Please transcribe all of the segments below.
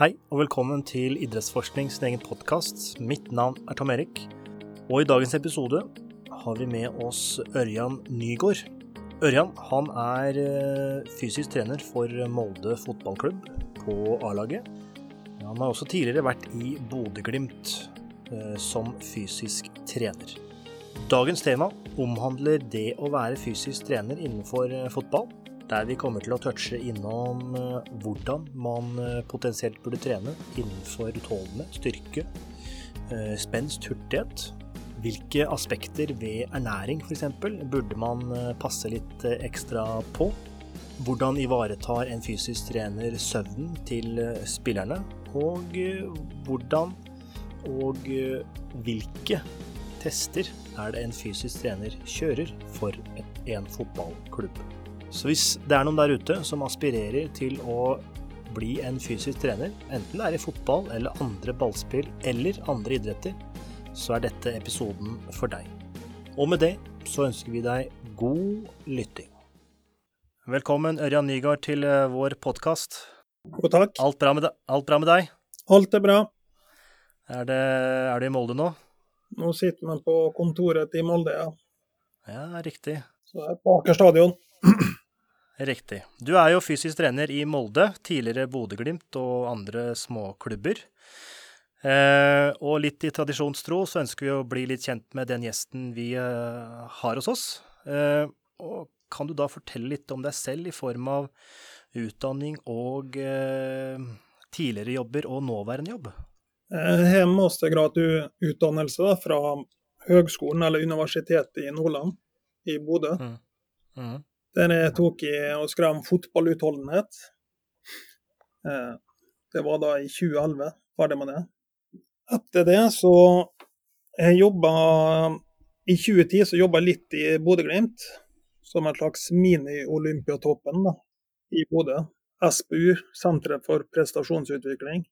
Hei, og velkommen til Idrettsforskning sin egen podkast. Mitt navn er Tom Erik, og i dagens episode har vi med oss Ørjan Nygård. Ørjan han er eh, fysisk trener for Molde fotballklubb på A-laget. Han har også tidligere vært i Bodø-Glimt eh, som fysisk trener. Dagens tema omhandler det å være fysisk trener innenfor eh, fotball der vi kommer til å touche innom eh, hvordan man eh, potensielt burde trene innenfor utholdende styrke, eh, spenst, hurtighet. Hvilke aspekter ved ernæring f.eks. burde man passe litt ekstra på? Hvordan ivaretar en fysisk trener søvnen til spillerne? Og hvordan og hvilke tester er det en fysisk trener kjører for en fotballklubb? Så hvis det er noen der ute som aspirerer til å bli en fysisk trener, enten det er i fotball eller andre ballspill eller andre idretter, så er dette episoden for deg. Og med det så ønsker vi deg god lytting. Velkommen Ørjan Nygaard til eh, vår podkast. God takk. Alt bra, med, alt bra med deg? Alt er bra. Er, det, er du i Molde nå? Nå sitter vi på kontoret i Molde, ja. Ja, riktig. Så jeg er på Aker stadion. Riktig. Du er jo fysisk trener i Molde, tidligere Bodø-Glimt og andre småklubber. Eh, og litt i tradisjonstro så ønsker vi å bli litt kjent med den gjesten vi eh, har hos oss. Eh, og kan du da fortelle litt om deg selv i form av utdanning og eh, tidligere jobber og nåværende jobb? Jeg har mastergradutdannelse fra Høgskolen eller Universitetet i Nordland, i Bodø. Mm. Mm. Den jeg tok i og skrev fotballutholdenhet. Eh, det var da i 2011, ferdig med det. Etter det så jeg jobba I 2010 så jobba jeg litt i Bodø-Glimt, som en slags mini-Olympiatoppen i Bodø. SPU, Senteret for prestasjonsutvikling.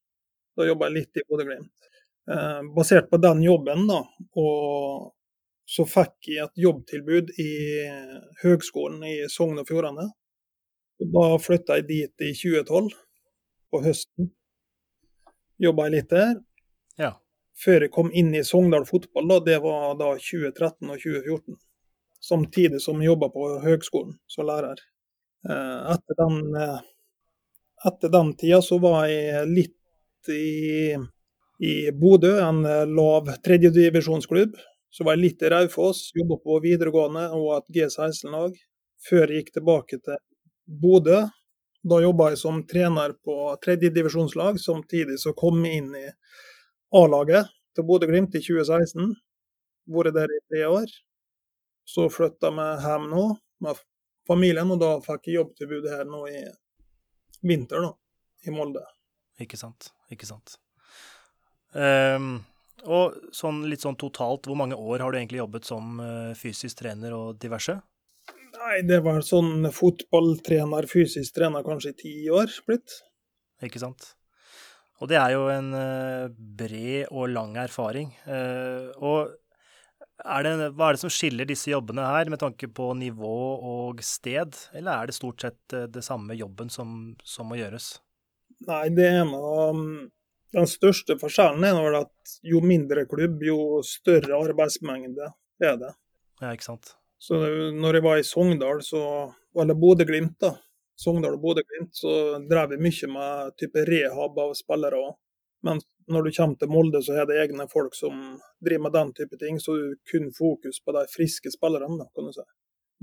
Da jobba jeg litt i Bodø-Glimt. Eh, basert på den jobben da, og så fikk jeg et jobbtilbud i Høgskolen i Sogn og Fjordane. Da flytta jeg dit i 2012, på høsten. Jobba litt der. Ja. Før jeg kom inn i Sogndal fotball, da, det var da 2013 og 2014. Samtidig som jeg jobba på høgskolen som lærer. Eh, etter den, eh, etter den tida så var jeg litt i, i Bodø, en lav tredjedivisjonsklubb så var jeg litt i Raufoss, jobba på videregående og et G16-lag, før jeg gikk tilbake til Bodø. Da jobba jeg som trener på tredjedivisjonslag, samtidig så kom jeg inn i A-laget til Bodø-Glimt i 2016. Vært der i tre år. Så flytta vi hjem nå med familien, og da fikk jeg jobbtilbud her nå i vinter, da, i Molde. Ikke sant. Ikke sant. Um og sånn, litt sånn totalt, hvor mange år har du egentlig jobbet som uh, fysisk trener og diverse? Nei, det var sånn fotballtrener, fysisk trener, kanskje i ti år blitt. Ikke sant. Og det er jo en uh, bred og lang erfaring. Uh, og er det, hva er det som skiller disse jobbene her, med tanke på nivå og sted, eller er det stort sett det samme jobben som, som må gjøres? Nei, det er noe den største forskjellen er vel at jo mindre klubb, jo større arbeidsmengde er det. Ja, ikke sant. Så når jeg var i Sogndal, så, eller Bodø-Glimt, da, Sogndal og Bodø-Glimt, så drev vi mye med type rehab av spillere òg. Men når du kommer til Molde, så er det egne folk som driver med den type ting, så du kun fokus på de friske spillerne, kan du si.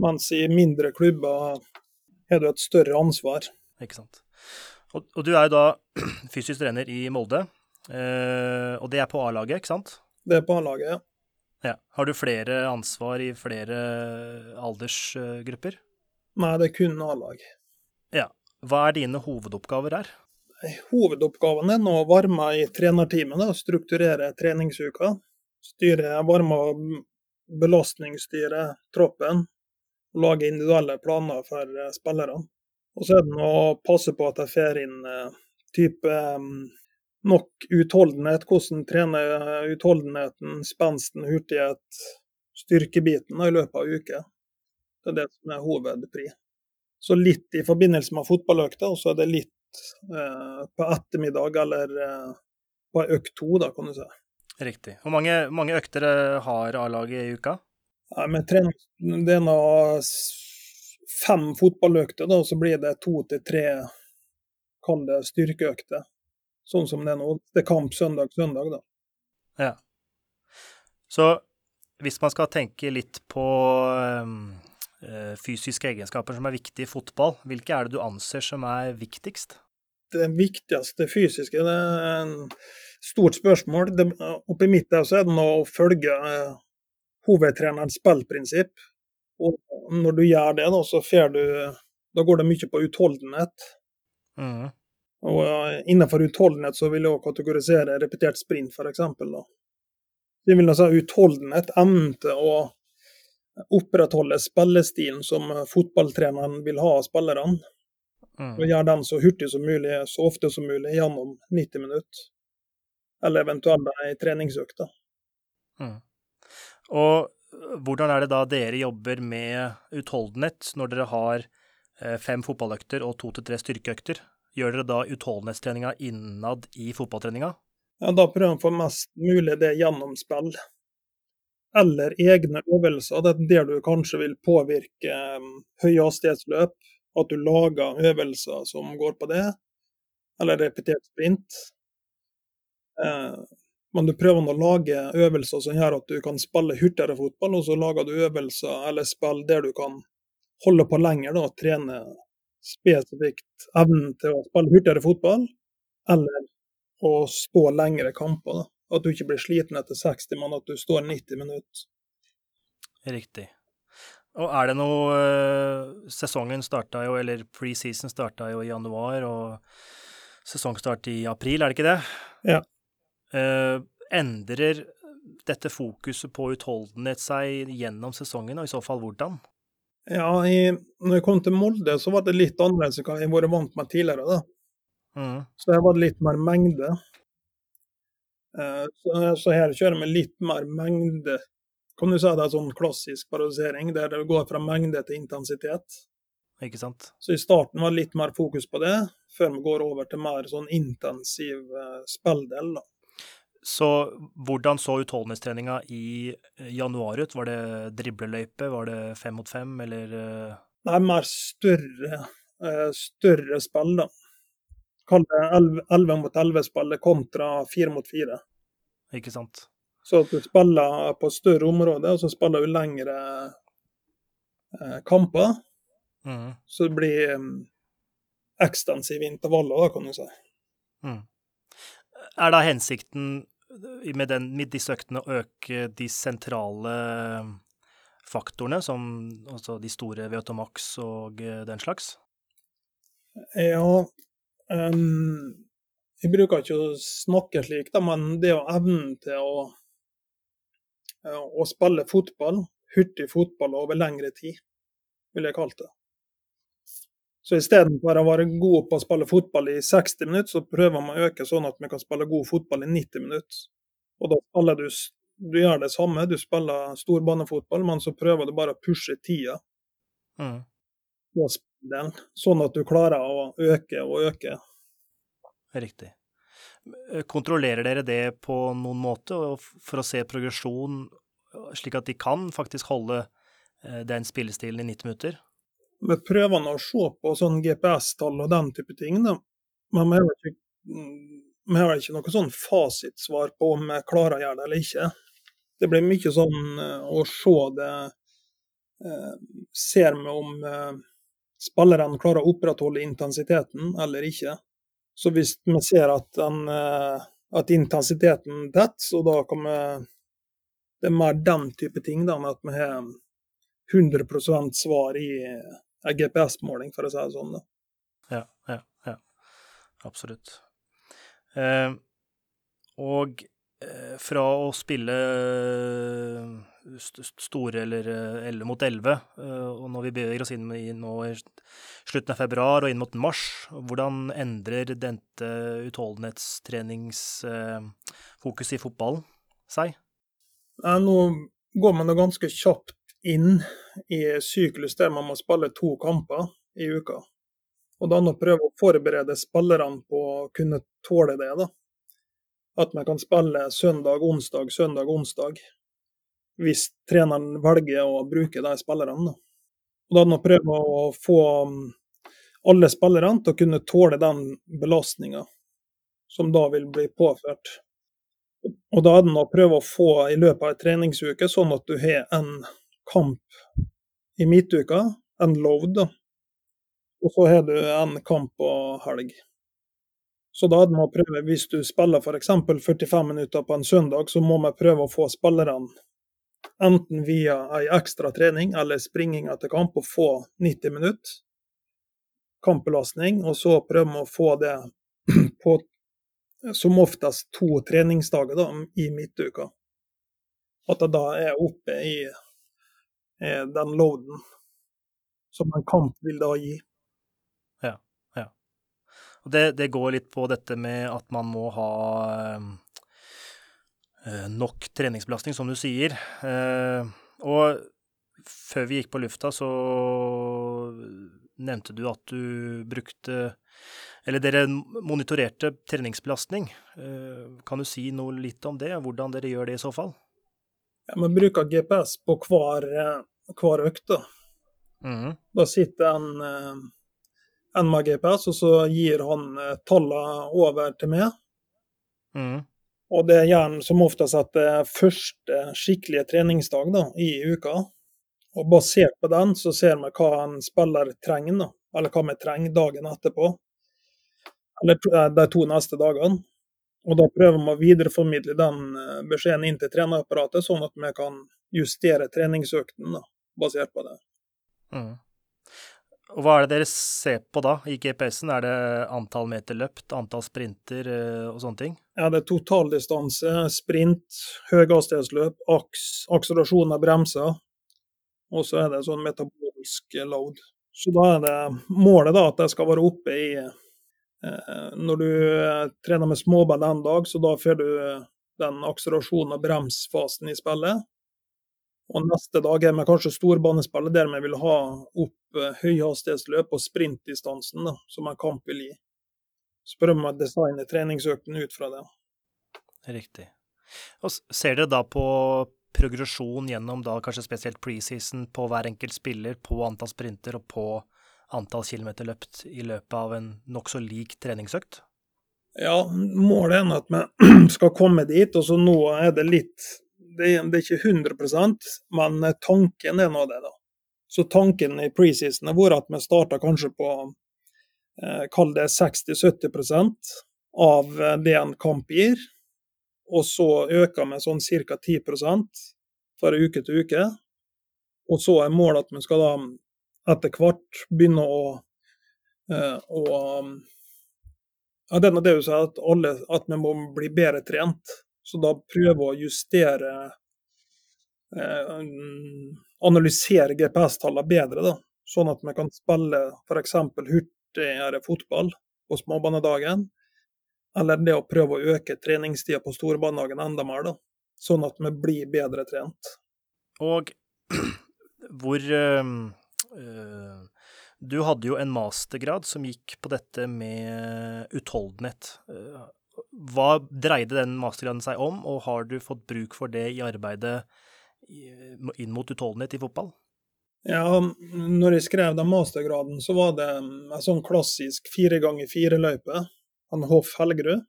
Mens i mindre klubber har du et større ansvar. Ikke sant. Og, og, du er jo da fysisk trener i Molde, eh, og det er på A-laget, ikke sant? Det er på A-laget, ja. ja. Har du flere ansvar i flere aldersgrupper? Nei, det er kun A-lag. Ja. Hva er dine hovedoppgaver her? Hovedoppgaven er å varme i trenerteamet, da, strukturere treningsuka. Styre varme belastningsstyre troppen. Lage individuelle planer for spillerne. Og så er det å passe på at jeg får inn uh, type nok utholdenhet. Hvordan trener utholdenheten, spensten, hurtighet, styrkebiten i løpet av uke. Det er det som er hovedpri. Så litt i forbindelse med fotballøkta, og så er det litt eh, på ettermiddag eller eh, på økt to, da, kan du si. Riktig. Hvor mange, mange økter eh, har A-laget i uka? Nei, men trening, det er nå fem fotballøkter, da, så blir det to til tre kall det styrkeøkter. Sånn som det er nå. Det er kamp søndag-søndag, da. Ja. Så hvis man skal tenke litt på øh, fysiske egenskaper som er viktige i fotball, hvilke er det du anser som er viktigst? Det viktigste fysiske det er en stort spørsmål. Det, oppi mitt der så er det å følge øh, hovedtrenerens spillprinsipp. Og når du gjør det, da, så du Da går det mye på utholdenhet. Mm. Og uh, innenfor utholdenhet så vil jeg også kategorisere repetert sprint, f.eks. Det vil altså utholdenhet, evnen til å opprettholde spillestilen som fotballtreneren vil ha av spillerne. Mm. Og gjøre den så hurtig som mulig, så ofte som mulig, gjennom 90 minutter. Eller eventuelt ei treningsøkt. Mm. Og hvordan er det da dere jobber med utholdenhet når dere har eh, fem fotballøkter og to til tre styrkeøkter? Gjør dere da utholdenhetstreninga innad i fotballtreninga? Ja, da prøver man å få mest mulig det gjennom spill. Eller egne øvelser, det er der du kanskje vil påvirke um, høyhastighetsløp. At du lager øvelser som går på det, eller repetert sprint. Eh, men du prøver å lage øvelser som gjør at du kan spille hurtigere fotball, og så lager du øvelser eller spill der du kan holde på lenger da, trene spesifikt evnen til å spille hurtigere fotball, eller å stå lengre kamper. Da. At du ikke blir sliten etter 60, men at du står 90 minutter. Riktig. Og er det noe uh, Sesongen starta jo, eller preseason starta jo i januar, og sesongstart i april, er det ikke det? Ja. Uh, endrer dette fokuset på utholdenhet seg gjennom sesongen, og i så fall hvordan? Ja, i, når jeg kom til Molde, så var det litt annerledes enn jeg har vært vant med tidligere. da. Mm. Så her var det litt mer mengde. Eh, så, så her kjører vi litt mer mengde. Kan du si det er sånn klassisk paradisering, der det går fra mengde til intensitet. Ikke sant? Så i starten var det litt mer fokus på det, før vi går over til mer sånn intensiv uh, spilldel. da. Så hvordan så utholdenhetstreninga i eh, januar ut? Var det dribleløype, var det fem mot fem, eller? Nei, mer større, større spill, da. Kall det 11 mot 11-spillet kontra 4 mot 4. Ikke sant. Så at du spiller på større områder, og så spiller du lengre eh, kamper. Mm. Så det blir ekstensive intervaller, da, kan du si. Mm. Er da hensikten med, den, med disse øktene å øke de sentrale faktorene, som altså de store VO2max og eh, den slags? Ja, Um, jeg bruker ikke å snakke slik, da, men det å evnen til å, å spille fotball, hurtig fotball over lengre tid, vil jeg kalle det. Så istedenfor å være god på å spille fotball i 60 minutter, så prøver man å øke sånn at vi kan spille god fotball i 90 minutter. Og da spiller du Du gjør det samme, du spiller storbanefotball, men så prøver du bare å pushe tida. Mm sånn at du klarer å øke og øke. Riktig. Kontrollerer dere det på noen måte for å se progresjon, slik at de kan faktisk holde eh, den spillestilen i 90 minutter? Vi prøver å se på sånn GPS-tall og den type ting, da. men vi har, ikke, vi har ikke noe sånn fasitsvar på om vi klarer å gjøre det eller ikke. Det blir mye sånn eh, å se det eh, Ser vi om spillerne klarer å opprettholde intensiteten eller ikke. Så hvis vi ser at, den, eh, at intensiteten detter, så da kan vi Det er mer den type ting, da, med at vi har 100% svar i GPS-måling, for å si det sånn. Da. Ja, ja, ja. Absolutt. Eh, og eh, fra å spille store eller 11 eh, mot 11. Eh, og når vi beveger oss inn i nå i slutten av februar og inn mot mars, hvordan endrer dette utholdenhetstreningsfokuset i fotballen seg? Nå går man da ganske kjapt inn i syklus der man må spille to kamper i uka. Og da å prøve å forberede spillerne på å kunne tåle det. da. At man kan spille søndag, onsdag, søndag, onsdag. Hvis treneren velger å bruke de spillerne. da. Og da å prøve å få um, alle spillerne til å kunne tåle den belastninga som da vil bli påført. Og da er det å prøve å få i løpet av ei treningsuke, sånn at du har en kamp i midtuka, en load. Og så har du en kamp på helg. Så da er det å prøve, hvis du spiller f.eks. 45 minutter på en søndag, så må vi prøve å få spillerne enten via ei ekstra trening eller springing etter kamp og få 90 minutter kampbelastning, og så prøver vi å få det på som oftest to treningsdager da, i midtuka. At det da er oppe i den loaden som en kamp vil da gi. Ja. ja. Og det, det, går litt på dette med at man må ha eh, eh nok treningsbelastning, som du sier. Eh, og før vi gikk på lufta, så nevnte du at du brukte Eller dere monitorerte treningsbelastning. Eh, kan du si noe litt om det, hvordan dere gjør det i så fall? Ja, Vi bruker GPS på hver, eh, hver økt. Mm. da sitter en, eh, en med GPS, og så gir han tallene over til meg. Mm. Og det gjør han som oftest etter første skikkelige treningsdag da, i uka. Og basert på den så ser vi hva en spiller trenger, da. eller hva vi trenger dagen etterpå. Eller eh, de to neste dagene. Og da prøver vi å videreformidle den eh, beskjeden inn til trenerapparatet, sånn at vi kan justere treningsøkten da, basert på det. Mm. Og Hva er det dere ser på da i GPS-en? Er det antall meter løpt, antall sprinter eh, og sånne ting? Ja, det er totaldistanse, sprint, høyhastighetsløp, aks, akselerasjon av bremser, og så er det sånn metabolsk load. Så da er det målet da at det skal være oppe i Når du eh, trener med småband en dag, så da får du den akselerasjonen og bremsfasen i spillet. Og neste dag er vi kanskje storbanespillet der vi vil ha opp eh, høyhastighetsløp og sprintdistansen, da, som en kamp vil gi. Så prøver vi å designe treningsøkten ut fra det. Riktig. Og ser dere da på progresjon gjennom da kanskje spesielt preseason på hver enkelt spiller, på antall sprinter og på antall kilometer løpt i løpet av en nokså lik treningsøkt? Ja, målet er at vi skal komme dit. og så Nå er det litt Det er, ikke 100 men tanken er nå det, da. Så tanken i preseason har vært at vi starter kanskje på eh, kall det 60-70 av det en kamp gir. Og så øker vi sånn ca. 10% fra uke til uke. Og så er målet at vi skal da etter hvert begynne å, eh, å ja, Det er det sånn at, alle, at vi må bli bedre trent. Så da prøve å justere eh, Analysere GPS-tallene bedre, da. Sånn at vi kan spille f.eks. hurtigere fotball på småbanedagen eller det å prøve å øke treningstida på storbanedagen enda mer, da. Sånn at vi blir bedre trent. Og hvor øh, Du hadde jo en mastergrad som gikk på dette med utholdenhet. Hva dreide den mastergraden seg om, og har du fått bruk for det i arbeidet inn mot utholdenhet i fotball? Ja, når jeg skrev den mastergraden, så var det en sånn klassisk fire ganger fire-løype han Hoff Helgerud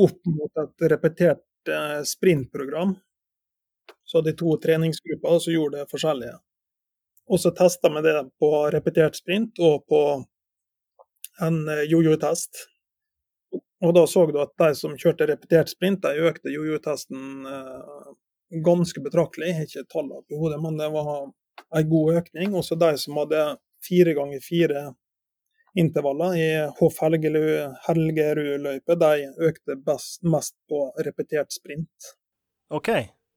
opp mot et repetert eh, sprintprogram. Så de to treningsgrupper som gjorde det forskjellige. Og så testa vi det på repetert sprint og på en eh, jojo-test. Og da så du at de som kjørte repetert sprint, de økte jojo-testen eh, ganske betraktelig. Ikke tallene på hodet, men det var en god økning. Også de som hadde fire ganger fire intervaller i Hoff Helgerud-løype, de økte best, mest på repetert sprint. OK.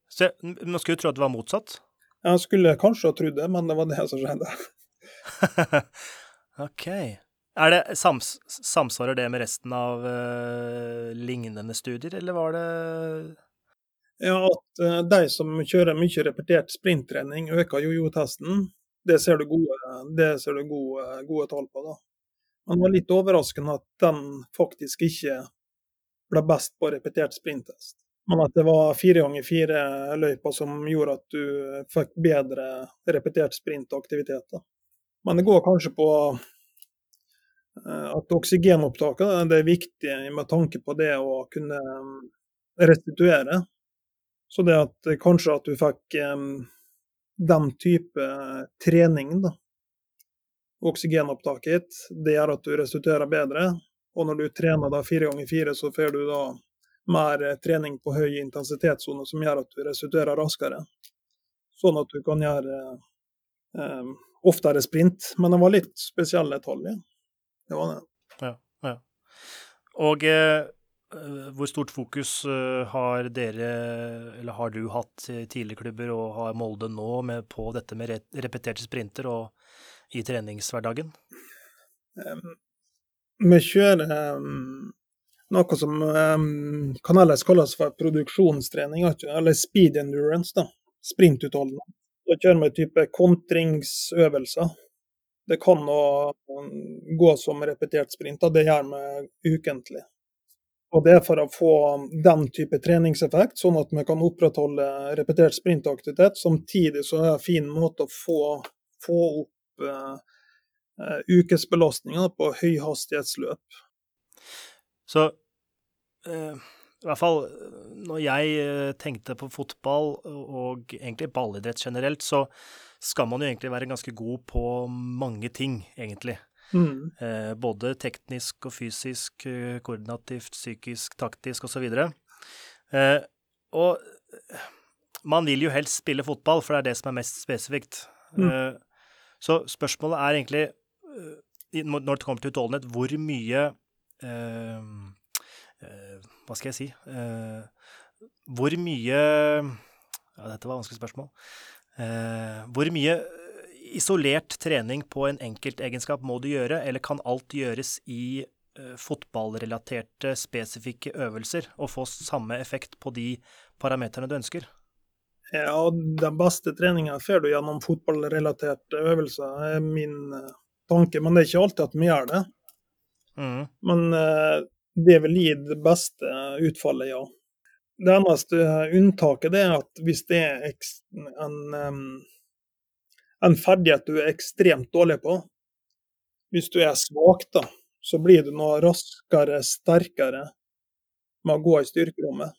Så man skulle tro at det var motsatt? Jeg skulle kanskje ha trodd det, men det var det som skjedde. OK. Er det sams, Samsvarer det med resten av uh, lignende studier, eller var det Ja, at uh, de som kjører mye repetert sprinttrening, øker jojo-testen. Det ser du gode, det ser du gode, gode tall på. da. Men det var litt overraskende at den faktisk ikke ble best på repetert sprinttest. Men at det var fire ganger fire-løypa som gjorde at du fikk bedre repetert sprint-aktiviteter. Men det går kanskje på eh, at oksygenopptaket det er viktig med tanke på det å kunne mm, restituere. Så det at kanskje at du fikk den type trening, da. Oksygenopptaket det gjør at du restituerer bedre. Og når du trener da fire ganger fire, så får du da mer trening på høy intensitetssone, som gjør at du restituerer raskere. Sånn at du kan gjøre eh, oftere sprint. Men det var litt spesielle tall, ja. Det var det. Ja, ja. Og eh, hvor stort fokus eh, har dere, eller har du hatt i tidligklubber, og har Molde nå med, på dette med repeterte sprinter og i treningshverdagen? Um, vi kjører um, noe som um, kan ellers kalles for produksjonstrening, eller speed endurance, da. Sprintutholdenhet. Da kjører vi type kontringsøvelser. Det kan gå som repetert sprint, og det gjør vi ukentlig. Og Det er for å få den type treningseffekt, sånn at vi kan opprettholde repetert sprintaktivitet. Samtidig så er det en fin måte å få, få opp uh, ukesbelastninga på høyhastighetsløp. Så i hvert fall når jeg uh, tenkte på fotball og egentlig ballidrett generelt, så skal man jo egentlig være ganske god på mange ting, egentlig. Mm. Eh, både teknisk og fysisk, eh, koordinativt, psykisk, taktisk osv. Og, og man vil jo helst spille fotball, for det er det som er mest spesifikt. Mm. Eh, så spørsmålet er egentlig, eh, når det kommer til utholdenhet, hvor mye eh, Hva skal jeg si? hvor mye Ja, dette var et vanskelig spørsmål. hvor mye isolert trening på en enkeltegenskap må du gjøre, eller kan alt gjøres i eh, fotballrelaterte, spesifikke øvelser og få samme effekt på de parameterne du ønsker? Ja, den beste treninga får du gjennom fotballrelaterte øvelser, er min uh, tanke. Men det er ikke alltid at vi gjør det. Mm. Men uh, det vil gi det beste utfallet, ja. Det eneste unntaket er at hvis det er en en ferdighet du er ekstremt dårlig på. Hvis du er svak, da, så blir du noe raskere, sterkere med å gå i styrkerommet.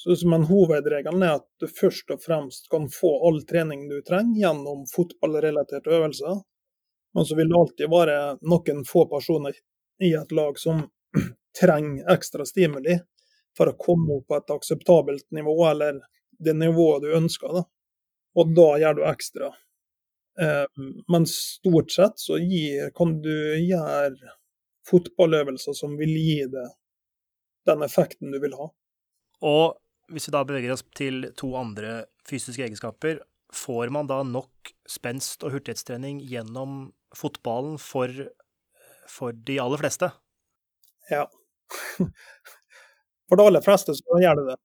Så Men hovedregelen er at du først og fremst kan få all trening du trenger gjennom fotballrelaterte øvelser. Men så vil det alltid være noen få personer i et lag som trenger ekstra stimuli for å komme opp på et akseptabelt nivå, eller det nivået du ønsker. da og da gjør du ekstra. Eh, men stort sett så gir, kan du gjøre fotballøvelser som vil gi deg den effekten du vil ha. Og hvis vi da beveger oss til to andre fysiske egenskaper, får man da nok spenst og hurtighetstrening gjennom fotballen for, for de aller fleste? Ja. For de aller fleste så gjør det det.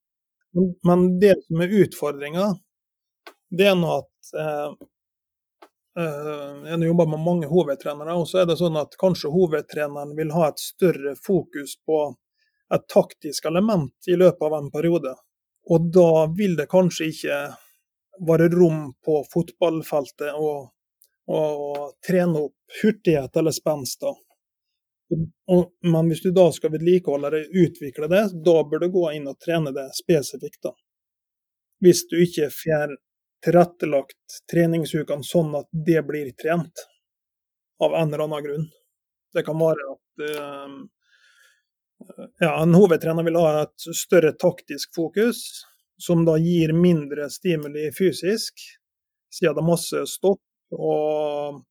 Men det som er utfordringa, det er nå at eh, eh, Jeg har jobba med mange hovedtrenere, og så er det sånn at kanskje hovedtreneren vil ha et større fokus på et taktisk element i løpet av en periode. Og da vil det kanskje ikke være rom på fotballfeltet å, å trene opp hurtighet eller spenst. Men hvis du da skal vedlikeholde det, utvikle det, da bør du gå inn og trene det spesifikt. da. Hvis du ikke får tilrettelagt treningsukene sånn at det blir trent, av en eller annen grunn. Det kan være at uh, ja, en hovedtrener vil ha et større taktisk fokus, som da gir mindre stimuli fysisk, siden det er masse stopp og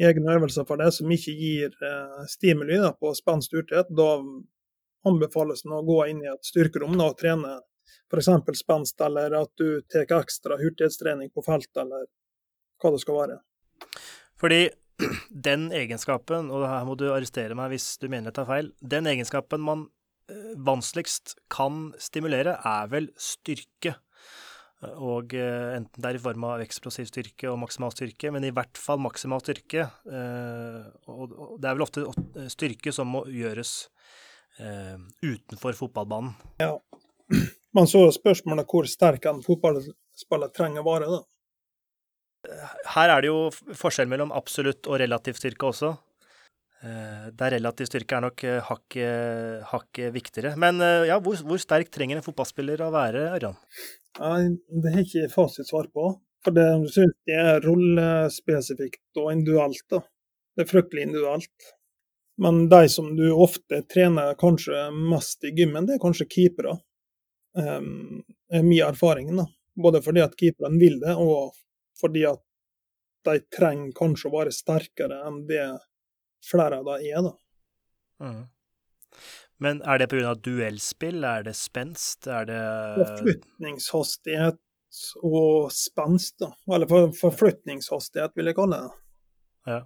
egne øvelser for det som ikke gir eh, stimuli da, på spenst hurtighet, Da anbefales det å gå inn i et styrkerom da, og trene f.eks. spenst, eller at du tar ekstra hurtighetstrening på felt, eller hva det skal være. Fordi den egenskapen, og her må du arrestere meg hvis du mener jeg tar feil, den egenskapen man eh, vanskeligst kan stimulere, er vel styrke. Og uh, enten det er i form av eksplosiv styrke og maksimal styrke, men i hvert fall maksimal styrke. Uh, og, det er vel ofte styrke som må gjøres utenfor fotballbanen. Ja. Man så spørsmålet hvor sterk en fotballspiller trenger å være, da. Her er det jo forskjell mellom absolutt og relativ styrke også. Eh, der relativ styrke er nok eh, hakket hak viktigere. Men eh, ja, hvor, hvor, sterk trenger en fotballspiller å være, Ørjan? Ja, det har ikke fasitsvar på. For det synes jeg er rollespesifikt og individuelt. da. Det er fryktelig individuelt. Men de som du ofte trener kanskje mest i gymmen, det er kanskje keepere. Um, er min erfaring. da. Både fordi at keeperne vil det, og fordi at de trenger kanskje å være sterkere enn det flere av dem er. da. Mm. Men er det pga. duellspill, er det spenst, er det Forflytningshastighet og spenst, da. Eller for, forflytningshastighet, vil jeg kalle det. Ja.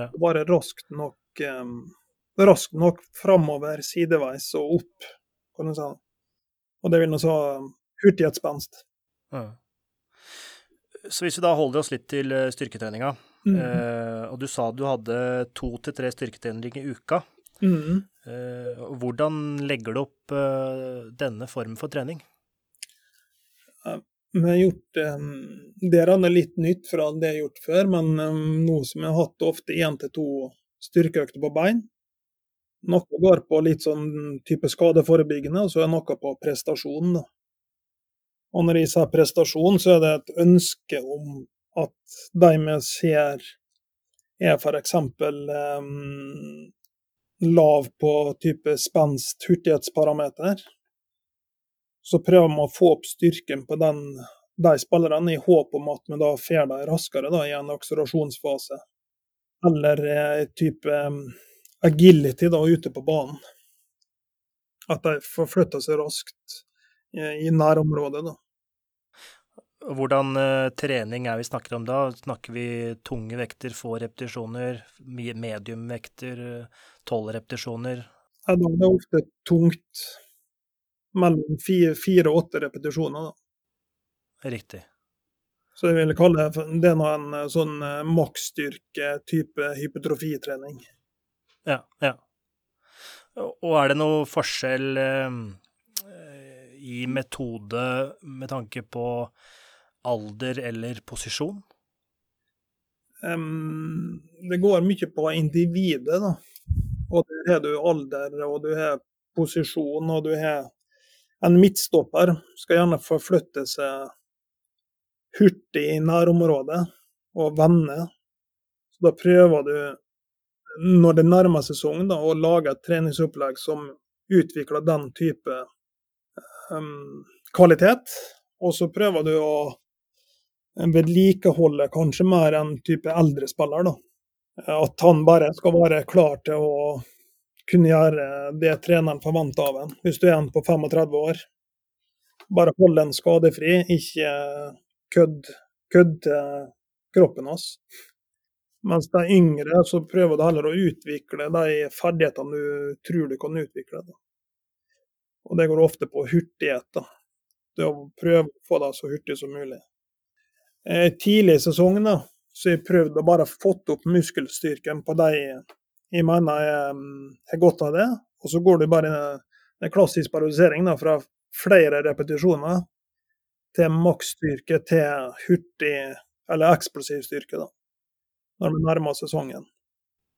ja. Bare raskt nok um, raskt nok framover, sideveis og opp, kan du si. Og det vil nå si hurtighetsspenst. Ja. Så hvis vi da holder oss litt til eh, styrketreninga, mm. eh, og du sa du hadde to til tre styrketreninger i uka. Mm. Uh, hvordan legger du opp uh, denne formen for trening? Vi har gjort um, Det er litt nytt fra det jeg har gjort før, men um, noe som jeg har hatt ofte én til to styrkeøkter på bein. Noe går på litt sånn type skadeforebyggende, og så er noe på prestasjon. da. Og når jeg sier prestasjon, så er det et ønske om at de vi ser er f.eks. Um, lav på type spenst, hurtighetsparameter, så prøver vi å få opp styrken på den, de spillerne i håp om at vi da får dem raskere da, i en akselerasjonsfase. Eller eh, type agility da, ute på banen. At de forflytter seg raskt i, i nærområdet. da. Hvordan uh, trening er vi snakker om da? Snakker vi tunge vekter, få repetisjoner, mediumvekter, tolv repetisjoner? Ja, da er det ofte tungt. Mellom fire og åtte repetisjoner, da. Riktig. Så jeg vil kalle det, det er en eh, sånn uh, maksstyrke-type hypotrofitrening. Ja, ja. Og er det noe forskjell eh, i metode med tanke på alder eller posisjon? Um, det går mye på individet, da. Og der har du alder, og du har posisjon, og du har En midtstopper skal gjerne forflytte seg hurtig i nærområdet og vende. Så da prøver du, når det nærmer sesong, da, å lage et treningsopplegg som utvikler den type um, kvalitet. Og så prøver du å vedlikeholde kanskje mer enn type eldre spiller. da. At han bare skal være klar til å kunne gjøre det treneren forventer av en. Hvis du er en på 35 år, bare hold den skadefri, ikke kødd, kødd kroppen hans. Mens de yngre så prøver du heller å utvikle de ferdighetene du tror du kan utvikle. Da. Og det går ofte på hurtighet. da. Det å prøve å få det så hurtig som mulig. Eh, tidlig i sesongen da, så jeg prøvd å bare fått opp muskelstyrken på dem jeg mener jeg mm, har godt av det. Og så går det bare en klassisk parodisering da, fra flere repetisjoner til maksstyrke til hurtig eller eksplosiv styrke. da, Når vi nærmer sesongen.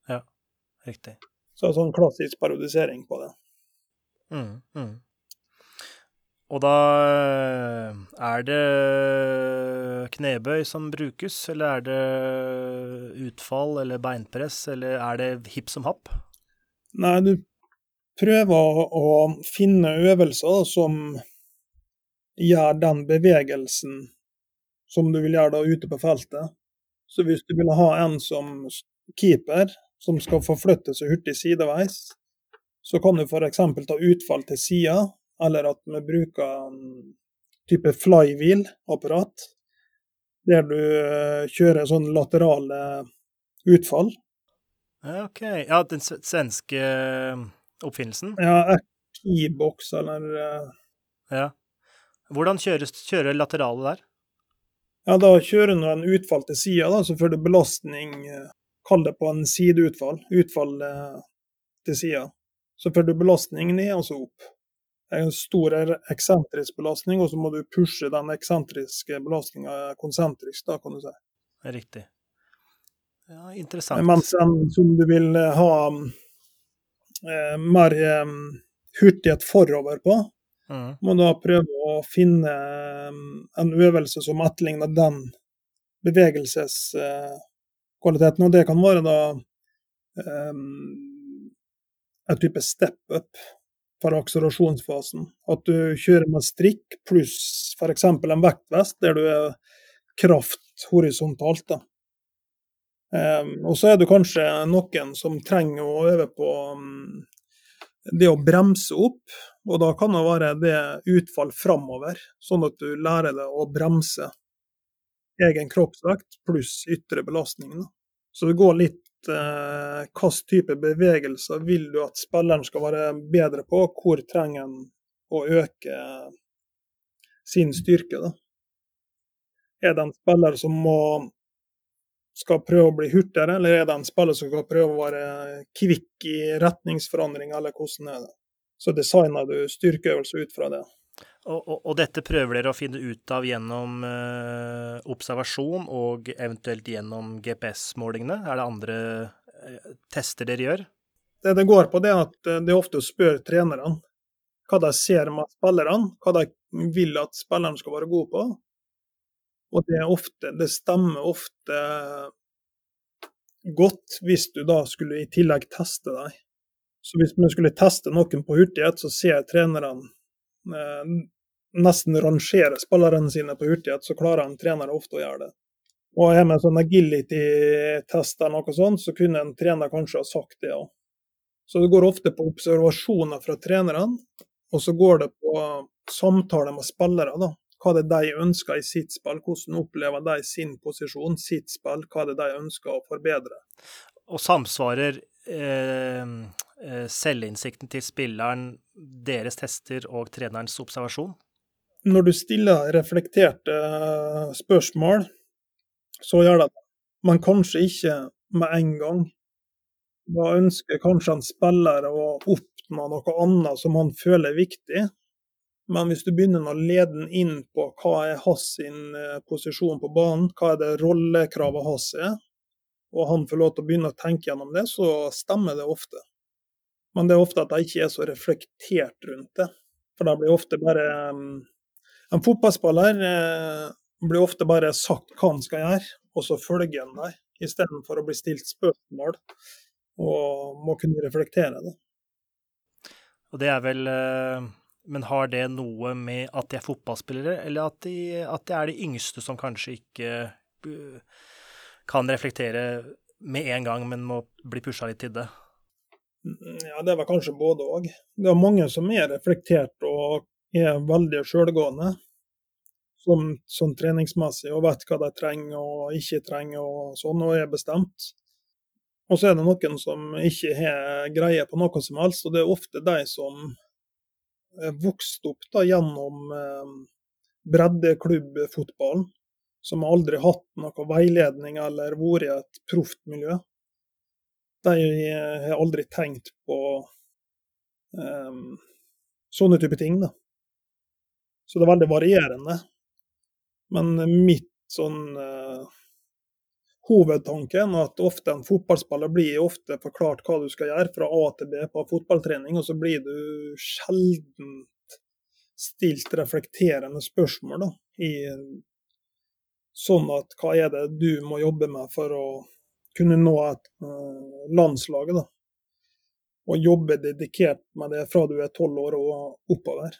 Ja, riktig. Så sånn klassisk parodisering på det. Mm, mm. Og da eh, er det knebøy som brukes, eller er det utfall eller beinpress, eller er det hipp som happ? Nei, du prøver å finne øvelser som gjør den bevegelsen som du vil gjøre da ute på feltet. Så hvis du vil ha en som keeper, som skal forflytte seg hurtig sideveis, så kan du f.eks. ta utfall til sida eller at vi bruker en type flywheel-apparat, der du eh, kjører sånn laterale utfall. OK. Ja, den svenske eh, oppfinnelsen? Ja, keybox eller eh, Ja. Hvordan kjøres, kjører laterale der? Ja, Da kjører du en utfall til sida, så får du belastning Kall det på en sideutfall. Utfall til sida. Så får du belastning ned og så opp. En stor eksentrisk belastning, og så må du pushe den eksentriske belastninga konsentrisk, da, kan du si. Riktig. Ja, interessant. Mens en som du vil ha eh, mer eh, hurtighet forover på, mm. må da prøve å finne eh, en øvelse som etterligner den bevegelseskvaliteten. Og det kan være da eh, en type step-up for akselerasjonsfasen. At du kjører med strikk pluss f.eks. en vektvest der du er kraft horisontalt. Um, og så er det kanskje noen som trenger å øve på um, det å bremse opp. Og da kan det være det utfall framover, sånn at du lærer deg å bremse egen kroppsvekt pluss ytre belastning. Så det går litt eh, hvilken type bevegelser vil du at spilleren skal være bedre på, hvor trenger han å øke sin styrke. Da. Er det en spiller som må, skal prøve å bli hurtigere, eller er det en spiller som skal prøve å være kvikk i retningsforandring, eller hvordan er det? Så designer du styrkeøvelser ut fra det. Og, og, dette prøver dere å finne ut av gjennom eh, observasjon og eventuelt gjennom GPS-målingene? Er det andre eh, tester dere gjør? Det det går på, det er at eh, det er ofte å spørre trenerne hva de ser med spillerne, hva de vil at spilleren skal være gode på. Og det, ofte, det stemmer ofte godt hvis du da skulle i tillegg teste deg. Så hvis vi skulle teste noen på hurtighet, så ser trenerne nesten rangere spillerne sine på hurtighet, så klarer en trener ofte å gjøre det. Og er med sånn agility-test eller noe sånt, så kunne en trener kanskje ha sagt det òg. Så det går ofte på observasjoner fra trenerne, og så går det på samtaler med spillere. da. Hva det er de ønsker i sitt spill, hvordan opplever de sin posisjon, sitt spill, hva det er de ønsker å forbedre. Og samsvarer eh, eh selvinnsikten til spilleren, deres tester og trenerens observasjon? Når du stiller reflekterte eh, spørsmål, så gjør det det. Men kanskje ikke med en gang. Da ønsker kanskje en spiller å oppnå noe annet som han føler er viktig. Men hvis du begynner å lede den inn på hva er hans eh, posisjon på banen, hva er det rollekravet hans er, og han får lov til å begynne å tenke gjennom det, så stemmer det ofte. Men det er ofte at de ikke er så reflektert rundt det. For de blir ofte bare mm, en fotballspiller eh, blir ofte bare sagt hva han skal gjøre, og så følger han deg, istedenfor å bli stilt spørsmål og må kunne reflektere det. Og det er vel eh, Men har det noe med at de er fotballspillere, eller at de, at de er de yngste som kanskje ikke uh, kan reflektere med en gang, men må bli pusha litt til det? Mm, ja, det var kanskje både òg. Det er mange som er reflektert og er veldig sjølgående som, treningsmessig og vet hva de trenger og ikke trenger og sånn, og er bestemt. Og så er det noen som ikke har greie på noe som helst, og det er ofte de som er vokst opp da, gjennom eh, breddeklubbfotballen, som aldri har hatt noe veiledning eller vært i et proft miljø. De har aldri tenkt på eh, sånne type ting. da. Så det er veldig varierende. Men mitt sånn uh, Hovedtanken er at ofte en fotballspiller blir ofte forklart hva du skal gjøre fra A til B på fotballtrening, og så blir du sjelden stilt reflekterende spørsmål da, i sånn at hva er det du må jobbe med for å kunne nå et uh, landslag. da. Og jobbe dedikert med det fra du er tolv år og oppover.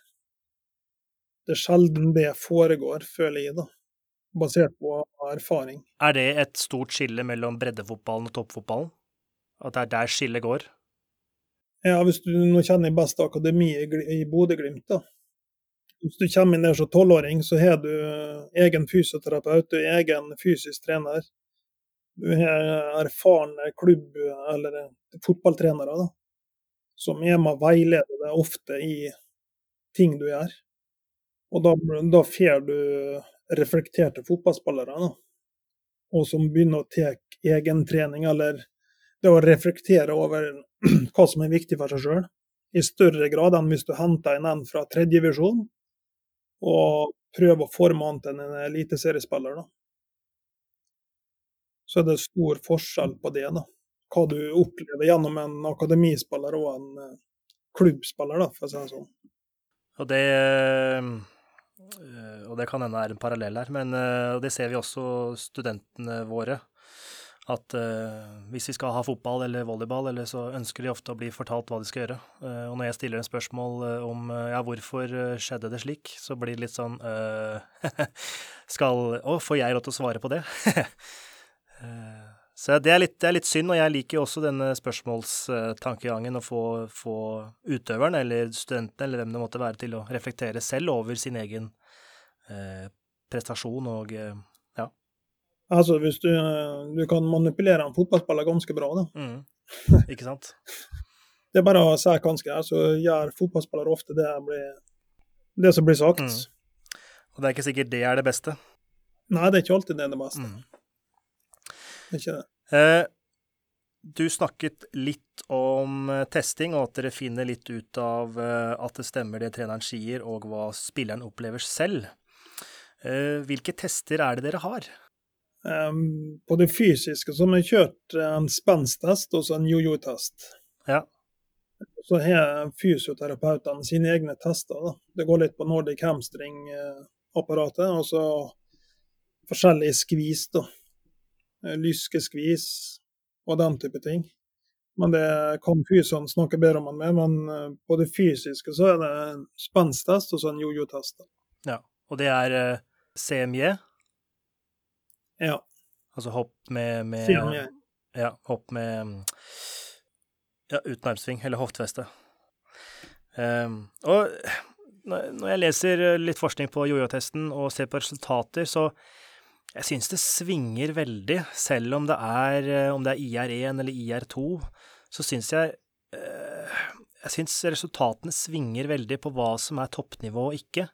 Det er sjelden det foregår, føler jeg, da. Basert på erfaring. Er det et stort skille mellom breddefotballen og toppfotballen? At det er der skillet går? Ja, hvis du nå kjenner best akademiet i Bodø-Glimt, da. Hvis du kommer inn der som tolvåring, så har du egen fysioterapeut, du er egen fysisk trener. Du har erfarne klubb- eller fotballtrenere da, som er med og veileder deg ofte i ting du gjør. Og da, da får du reflekterte fotballspillere da, og som begynner å ta egentrening, eller det å reflektere over hva som er viktig for seg sjøl, i større grad enn hvis du henter inn en fra tredjevisjon og prøver å forme han til en eliteseriespiller. Så er det stor forskjell på det, da. Hva du opplever gjennom en akademispiller og en eh, klubbspiller, da, for å si det sånn. Og det eh, og det kan hende er en parallell her, men eh, det ser vi også studentene våre at uh, hvis vi skal ha fotball eller volleyball, eller så ønsker de ofte å bli fortalt hva de skal gjøre. Og når jeg stiller en spørsmål om ja, hvorfor skjedde det slik, så blir det litt sånn Skal Å, får jeg lov til å svare på det? så det er, litt, det er, litt, synd, og jeg liker også denne spørsmålstankegangen å få, få utøveren, eller studenten eller hvem det måtte være, til å reflektere selv over sin egen prestasjon og ja. Altså, hvis du, du kan manipulere en fotballspiller ganske bra, da. Mm. Ikke sant? det er bare å si ganske her, så gjør fotballspillere ofte det, blir, det som blir sagt. Mm. Og det er ikke sikkert det er det beste? Nei, det er ikke alltid det er det beste. Mm. Det er ikke det. Eh, du snakket litt om eh, testing, og at dere finner litt ut av eh, at det stemmer det treneren sier, og hva spilleren opplever selv. Eh, hvilke tester er det dere har? Um, på det fysiske så har vi kjørt en spenstest og så en jojo-test. Ja. Så har fysioterapeutene sine egne tester. Da. Det går litt på Nordic hamstring-apparatet, og så forskjellige skvis. da. Lyskeskvis og den type ting. Men det kan fysioen snakke bedre om enn meg, men eh, på det fysiske så er det spenstest og så en jojo-test. Ja, og det er eh, CMJ? Ja. Altså hopp med, med CMJ. Ja, hopp med ja, uten armsving, eller hoftefeste. Um, og når jeg leser litt forskning på jojo-testen og ser på resultater, så jeg syns det svinger veldig. Selv om det er, om det er IR1 eller IR2, så syns jeg uh, Jeg syns resultatene svinger veldig på hva som er toppnivå og ikke.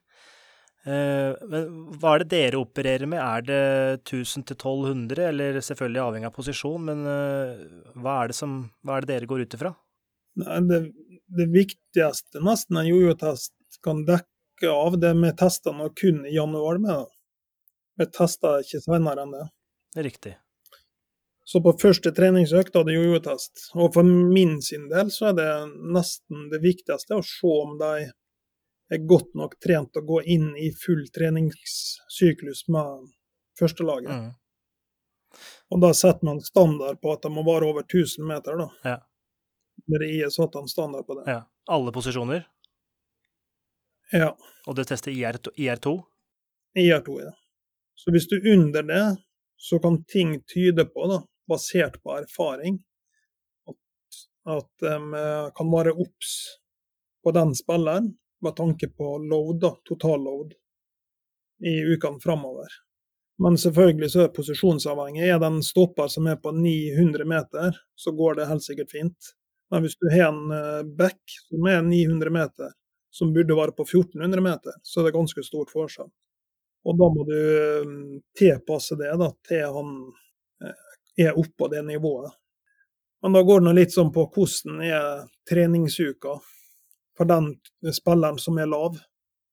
Eh, men hva er det dere opererer med? Er det 1000 til 1200, eller selvfølgelig avhengig av posisjon, men eh, hva er det, som, hva er det dere går ut ifra? Det, det, viktigste nesten en jojo-test kan dekke av, det vi testene nå kun i januar med. Vi tester ikke senere enn det. Det er riktig. Så på første treningsøkt hadde jojo-test. Og for min sin del så er det nesten det viktigste å se om de er godt nok trent til å gå inn i full treningssyklus med førstelaget. Mm. Og da setter man standard på at det må være over 1000 meter, da. Ja. Dere IE satte en standard på det. Ja. Alle posisjoner? Ja. Og det tester IR2? IR2, IR2 ja. Så hvis du under det, så kan ting tyde på, da, basert på erfaring, at, at de kan være obs på den spilleren med tanke på load, da, totalload, i ukene framover. Men selvfølgelig så er posisjonsavhengig. Er det en stopper som er på 900 meter, så går det helt sikkert fint. Men hvis du har en eh, back som er 900 meter, som burde være på 1400 meter, så er det ganske stort forskjell. Og da må du eh, tilpasse det da, til han eh, er oppå det nivået. Men da går det litt sånn på hvordan er treningsuka for den spilleren som er lav.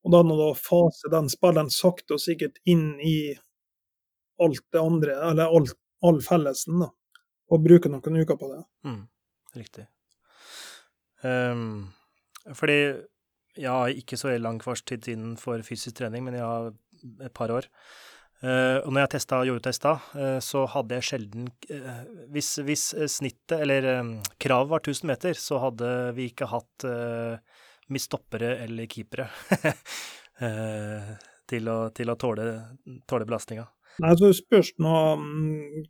Og da du fase den spilleren sakte og sikkert inn i alt det andre, eller all, all fellesen, da. Og bruke noen uker på det. Mm, riktig. Um, fordi jeg har ikke så lang fartstid innenfor fysisk trening, men jeg har et par år. Uh, og når jeg testa jordtesta, uh, så hadde jeg sjelden uh, hvis, hvis, snittet, eller um, kravet var 1000 meter, så hadde vi ikke hatt mye stoppere eller keepere til å, til å tåle, tåle belastninga. Nei, så spørs nå um,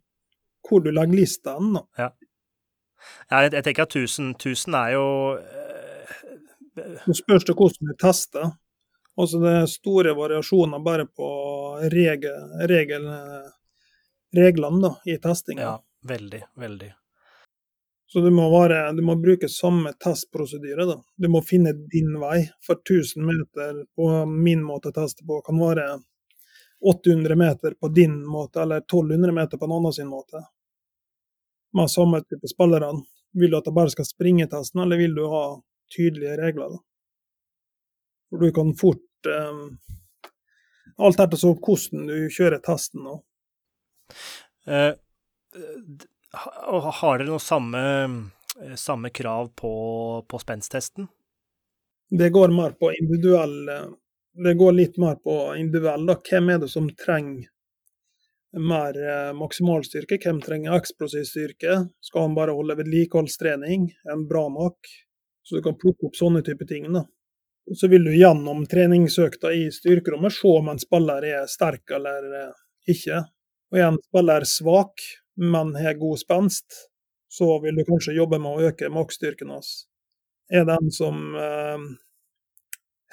hvor du legger lista an, da. Ja. ja jeg, jeg, tenker at 1000, 1000 er jo Så spørs det hvordan du tester. Altså det er store variasjoner bare på regel, regel, reglene da, i testinga. Ja, veldig, veldig. Så du må, være, du må bruke samme testprosedyre. da. Du må finne din vei. For 1000 meter på min måte å teste på kan være 800 meter på din måte, eller 1200 meter på en annen sin måte. Med samme type spillere. Vil du at jeg bare skal springe testen, eller vil du ha tydelige regler? da? For du kan fort eh, Alt etter hvordan du kjører testen. nå. Har dere noe samme, eh, samme krav på, på spensttesten? Det går mer på individuell Det går litt mer på individuell. Da. Hvem er det som trenger mer eh, maksimalstyrke? Hvem trenger eksplosiv styrke? Skal han bare holde vedlikeholdstrening? En bra nok? Så du kan plukke opp sånne type ting. da. Så vil du gjennom treningsøkta i styrkerommet se om en spiller er sterk eller eh, ikke. Og er en spiller svak, men har god spenst, så vil du kanskje jobbe med å øke maksstyrken hans. Er det en som eh,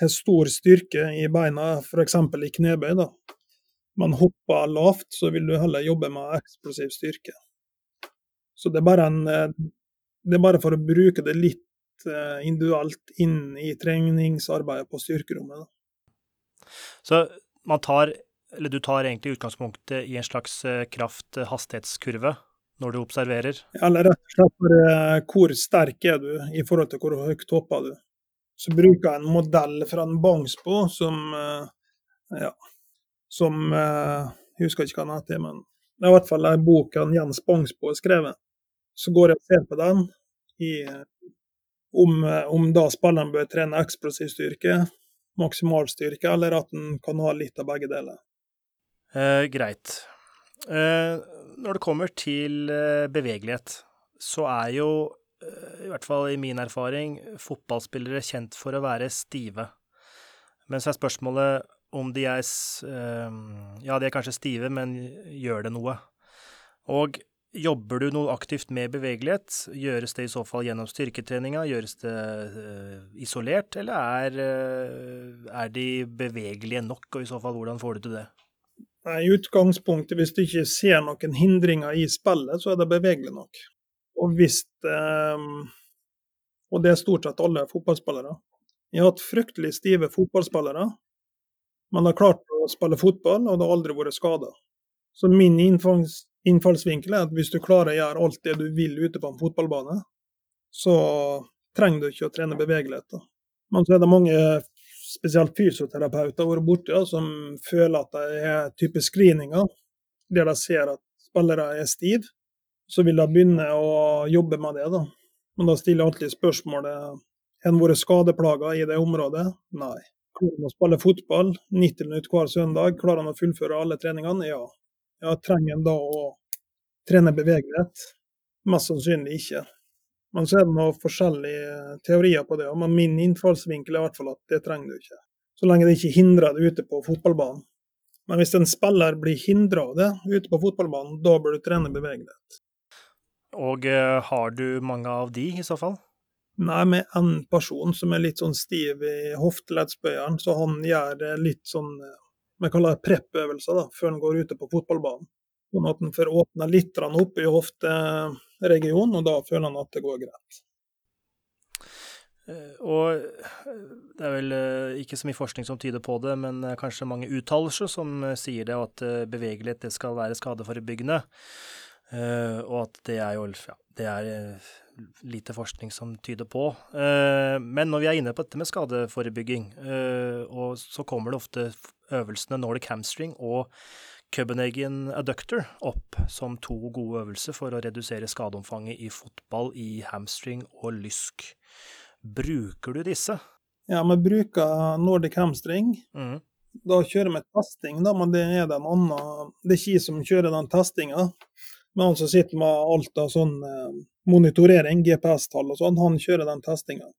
har stor styrke i beina, f.eks. i knebøy, da, men hopper lavt, så vil du heller jobbe med eksplosiv styrke. Så det er bare, en, eh, det er bare for å bruke det litt eh, individuelt inn i treningsarbeidet på styrkerommet. Da. Så man tar eller du tar egentlig utgangspunktet i en slags eh, kraft-hastighetskurve når du observerer? Eller rett og slett for hvor sterk er du i forhold til hvor høyt hopper du. Så bruker jeg en modell fra en Bangsbo som eh, ja, som eh, Jeg husker ikke hva den heter, men det er i hvert fall en bok Jens Bangsbo har skrevet. Så går jeg og ser på den i, om, om da spilleren bør trene eksplosiv styrke, maksimalstyrke, eller at en kan ha litt av begge deler. Eh, greit. Eh, når det kommer til eh, bevegelighet, så er jo, eh, i hvert fall i min erfaring, fotballspillere kjent for å være stive. Men så er spørsmålet om de er eh, Ja, de er kanskje stive, men gjør det noe? Og Jobber du noe aktivt med bevegelighet? Gjøres det i så fall gjennom styrketreninga? Gjøres det uh, isolert, eller er, uh, er, de bevegelige nok, og i så fall hvordan får du til det? I utgangspunktet, hvis du ikke ser noen hindringer i spillet, så er det bevegelig nok. Og hvis eh, Og det er stort sett alle fotballspillere. Jeg har hatt fryktelig stive fotballspillere, men har klart å spille fotball, og det har aldri vært skada. Så min innfangs, innfallsvinkel er at hvis du klarer å gjøre alt det du vil ute på en fotballbane, så trenger du ikke å trene bevegelighet. Men så er det mange spesielt fysioterapeuter vært borti, som føler at det er type screeninger der de ser at spillere er stive. Så vil de begynne å jobbe med det. da. Men da stiller jeg alltid spørsmålet har en vært skadeplaga i det området. Nei. Klarer han å spille fotball 90 minutter hver søndag? Klarer han å fullføre alle treningene? Ja. ja trenger han da å trene bevegelighet? Mest sannsynlig ikke. Men så er det noen forskjellige teorier på det. Men min innfallsvinkel er i hvert fall at det trenger du ikke. Så lenge det ikke hindrer deg ute på fotballbanen. Men hvis en spiller blir hindra av det ute på fotballbanen, da bør du trene bevegelighet. Og uh, har du mange av de, i så fall? Nei, med en person som er litt sånn stiv i hofteleddsbøyeren, så han gjør litt sånn vi kaller det prep-øvelser før han går ute på fotballbanen. Sånn at han får åpna litt opp i hofteregionen, og da føler han at det går greit. Eh, og eh, det er vel eh, ikke så mye forskning som tyder på det, men kanskje mange uttalelser som sier det, at bevegelighet det skal være skadeforebyggende. Og at det er jo ja, det er lite forskning som tyder på. Men når vi er inne på dette med skadeforebygging, og så kommer det ofte øvelsene Nordic hamstring og Copenhagen adductor opp som to gode øvelser for å redusere skadeomfanget i fotball i hamstring og lysk. Bruker du disse? Ja, vi bruker Nordic hamstring. Mm. Da kjører vi testing, da, men det er den andre, Det er ikke jeg som kjører den testinga. Men han som sitter med alt av sånn eh, monitorering, GPS-tall og sånn, han kjører den testinga.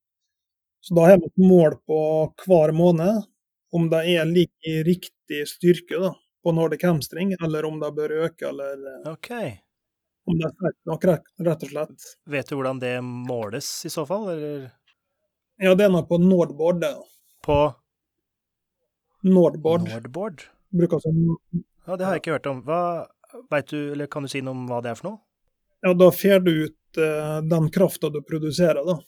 Så da har vi et mål på hver måned om det er like riktig styrke, da på Nordic hamstring, eller om det bør øke, eller eh, okay. om det er sterkt nok, rett og slett. Vet du hvordan det måles i så fall, eller? Ja, det er nok på Nordboard. På? Nordboard. Nordboard? Bruker som Ja, det har jeg ikke hørt om. Hva, veit du, eller kan du si noe om hva det er for noe? ja, da får du ut uh, den krafta du produserer, da.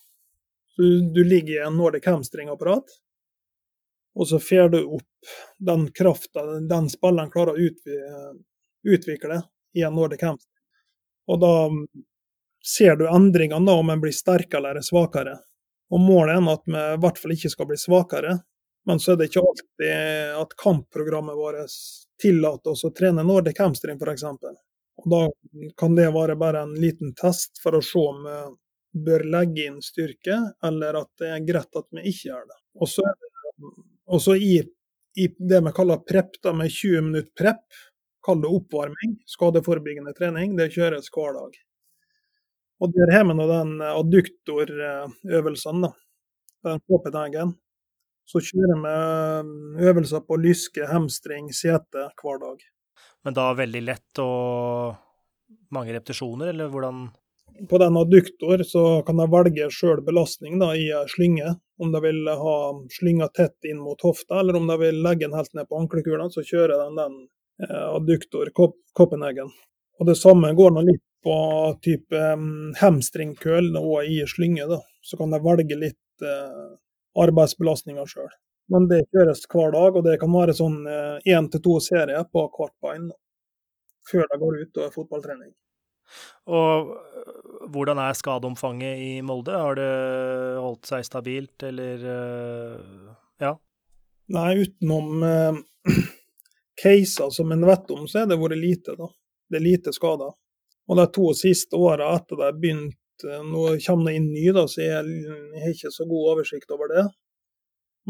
Så du, du ligger i en Nordic hamstring-apparat, og så får du opp den krafta den spilleren klarer å utvikle i en Nordic Camp. Og da ser du endringene, da, om en blir sterkere eller svakere. Og Målet er at vi i hvert fall ikke skal bli svakere, men så er det ikke alltid at kampprogrammet vårt tillater oss å trene Nordic hamstring, f.eks. Og Da kan det være bare en liten test for å se om vi bør legge inn styrke, eller at det er greit at vi ikke gjør det. Og så er det også i, i det vi kaller prep, da med 20 minutter prep, kall det oppvarming, skadeforebyggende trening, det kjøres hver dag. Og der har vi nå den adduktorøvelsen, da. Den Copenhagen. Så kjører vi eh, øvelser på lyske, hamstring, sete hver dag. Men da veldig lett og mange repetisjoner, eller hvordan? På den adduktor kan jeg velge sjøl belastning da, i slynge. Om de vil ha slynga tett inn mot hofta, eller om de vil legge den helt ned på anklekula, så kjører de den eh, adduktor Copenhagen. Og Det samme går nå litt på type um, hamstringkøl og i slynge. da. Så kan de velge litt eh, arbeidsbelastninger sjøl. Men det kjøres hver dag, og det kan være sånn én til to serier på hvert bein før de går ut og er fotballtrening. Og øh, hvordan er skadeomfanget i Molde? Har det holdt seg stabilt, eller øh, ja? Nei, utenom eh, caser som en vet om, så har det vært lite, da. Det er lite skader. Og de to siste åra etter det begynte Nå kommer det inn ny, da, så jeg har ikke så god oversikt over det.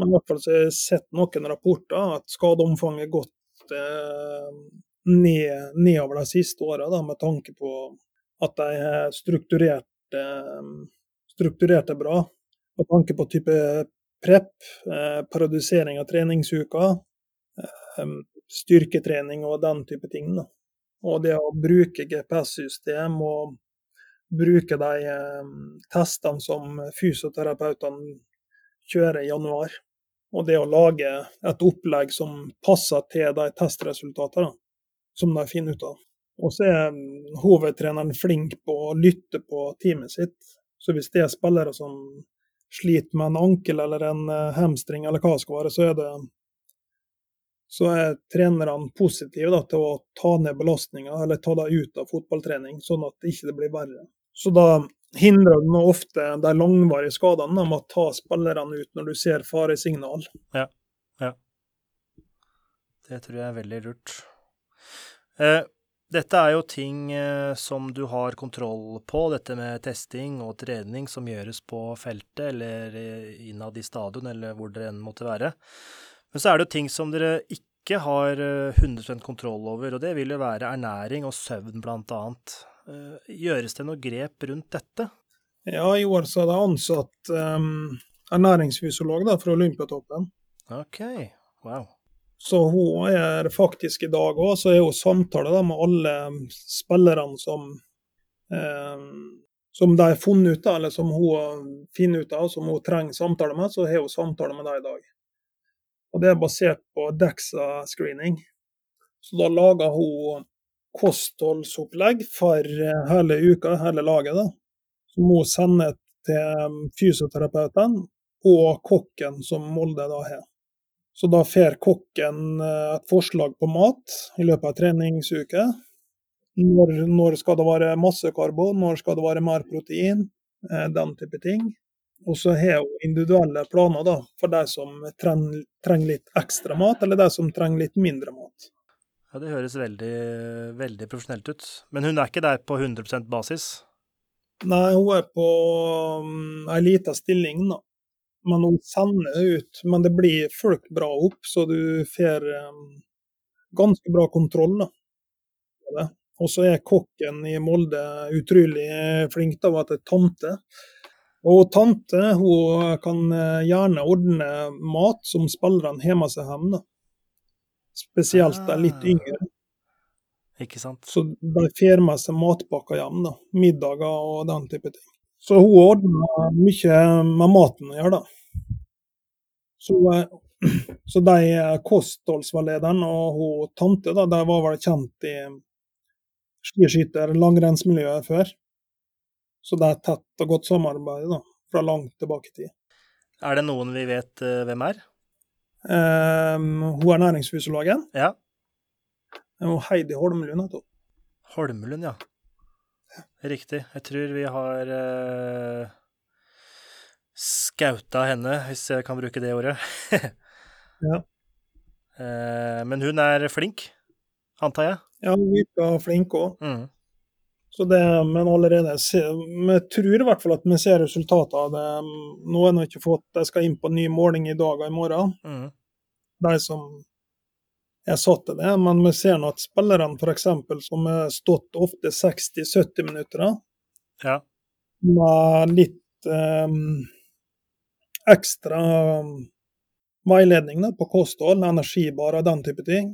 Men i hvert fall så har jeg sett noen rapporter at skadeomfanget har gått eh, ned, nedover de siste åra, med tanke på at de har strukturert, eh, strukturert det bra. Med tanke på type prep, periodisering av treningsuker, eh, styrketrening og den type ting. Da. Og det å bruke GPS-system og bruke de eh, testene som fysioterapeutene kjører i januar. Og det å lage et opplegg som passer til de testresultatene som de finner ut av. Og så er hovedtreneren flink på å lytte på teamet sitt. Så hvis det er spillere som sliter med en ankel eller en eh, hamstring eller hva det skal være, så er det så er trenerne positive da, til å ta ned belastninga eller ta det ut av fotballtrening, sånn at det ikke blir verre. Så da hindrer du ofte de langvarige skadene med å ta spillerne ut når du ser faresignal. Ja, ja. Det tror jeg er veldig lurt. Eh, dette er jo ting eh, som du har kontroll på, dette med testing og trening som gjøres på feltet eller eh, innad i stadion eller hvor det enn måtte være. Men så er det jo ting som dere ikke har 100% kontroll over, og det vil jo være ernæring og søvn blant annet. Gjøres det noe grep rundt dette? Ja, i år så er det ansatt um, ernæringsfysiolog da, fra Olympiatoppen. OK, wow. Så hun er faktisk i dag òg, så er hun samtale med alle spillerne som, eh, som de har funnet ut av, eller som hun finner ut av, som hun trenger samtale med, så har hun samtale med dem i dag. Og Det er basert på DEXA-screening. Så da lager hun kostholdsopplegg for hele uka, hele laget. da, Som hun sender til fysioterapeuten og kokken som Molde da har. Så da får kokken eh, et forslag på mat i løpet av treningsuke. Når, når, skal det være masse karbon, når skal det være mer protein, eh, den type ting. Og så har hun individuelle planer da, for de som trenger, trenger litt ekstra mat, eller de som trenger litt mindre mat. Ja, Det høres veldig, veldig profesjonelt ut. Men hun er ikke der på 100% basis? Nei, hun er på um, ei lita stilling, da men hun sender ut. Men det blir folk bra opp, så du får um, ganske bra kontroll. da. Og så er kokken i Molde utrolig flink Da, å være tante. Og tante hun kan eh, gjerne ordne mat som spillerne har med seg hjem. da. Spesielt de litt ah. yngre. Ikke sant? Så de får med seg matpakker hjem. da. Middager og den type ting. Så hun ordner mye med maten å gjøre, da. Så, eh, så de kostholdsveilederen og hun tante da, de var vel kjent i skiskytter- langrennsmiljøet før. Så det er tett og godt samarbeid da, fra langt tilbake i tid. Er det noen vi vet uh, hvem er? Um, hun er næringsfysiologen. Ja. Og Heidi Holmelund heter hun. Holmelund, ja. Riktig. Jeg tror vi har uh, skauta henne, hvis jeg kan bruke det ordet. ja. Uh, men hun er flink, antar jeg? Ja, hun virker flink òg. Mm. Så det, men allerede Vi tror i hvert fall at vi ser resultater av det. Nå har jeg ikke fått Jeg skal inn på en ny måling i dag og i morgen. Mm. De som er satt til det. Men vi ser nå at spillerne f.eks. som har stått ofte 60-70 minutter, ja. med litt um, ekstra veiledning da, på kosthold, energibar og den type ting,